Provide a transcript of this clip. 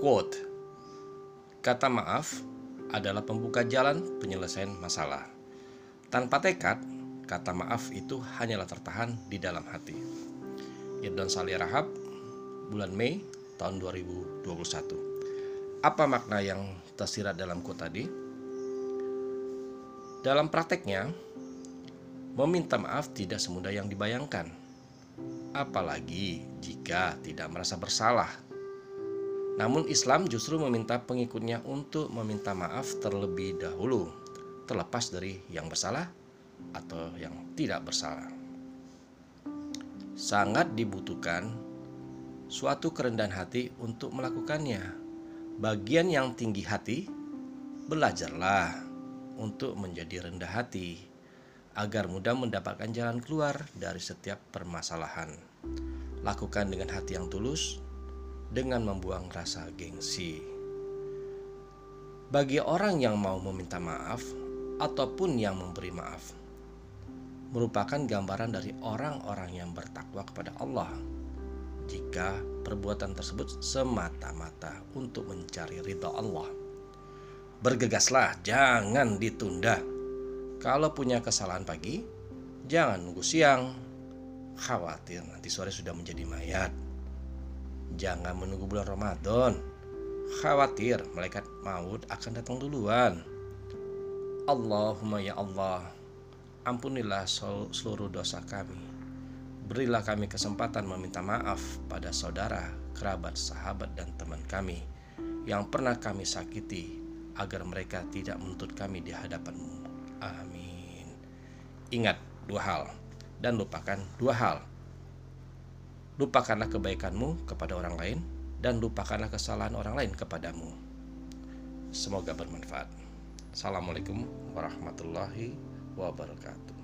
Quote Kata maaf adalah pembuka jalan penyelesaian masalah. Tanpa tekad, kata maaf itu hanyalah tertahan di dalam hati. Irdon Salih Rahab, bulan Mei tahun 2021. Apa makna yang tersirat dalam quote tadi? Dalam prakteknya, meminta maaf tidak semudah yang dibayangkan. Apalagi jika tidak merasa bersalah. Namun Islam justru meminta pengikutnya untuk meminta maaf terlebih dahulu, terlepas dari yang bersalah atau yang tidak bersalah. Sangat dibutuhkan suatu kerendahan hati untuk melakukannya. Bagian yang tinggi hati, belajarlah untuk menjadi rendah hati agar mudah mendapatkan jalan keluar dari setiap permasalahan. Lakukan dengan hati yang tulus, dengan membuang rasa gengsi. Bagi orang yang mau meminta maaf ataupun yang memberi maaf, merupakan gambaran dari orang-orang yang bertakwa kepada Allah. Jika perbuatan tersebut semata-mata untuk mencari ridha Allah Bergegaslah, jangan ditunda. Kalau punya kesalahan pagi, jangan nunggu siang. Khawatir nanti sore sudah menjadi mayat. Jangan menunggu bulan Ramadan. Khawatir malaikat maut akan datang duluan. Allahumma ya Allah, ampunilah seluruh dosa kami. Berilah kami kesempatan meminta maaf pada saudara, kerabat, sahabat, dan teman kami yang pernah kami sakiti agar mereka tidak menuntut kami di hadapanmu. Amin. Ingat dua hal dan lupakan dua hal. Lupakanlah kebaikanmu kepada orang lain dan lupakanlah kesalahan orang lain kepadamu. Semoga bermanfaat. Assalamualaikum warahmatullahi wabarakatuh.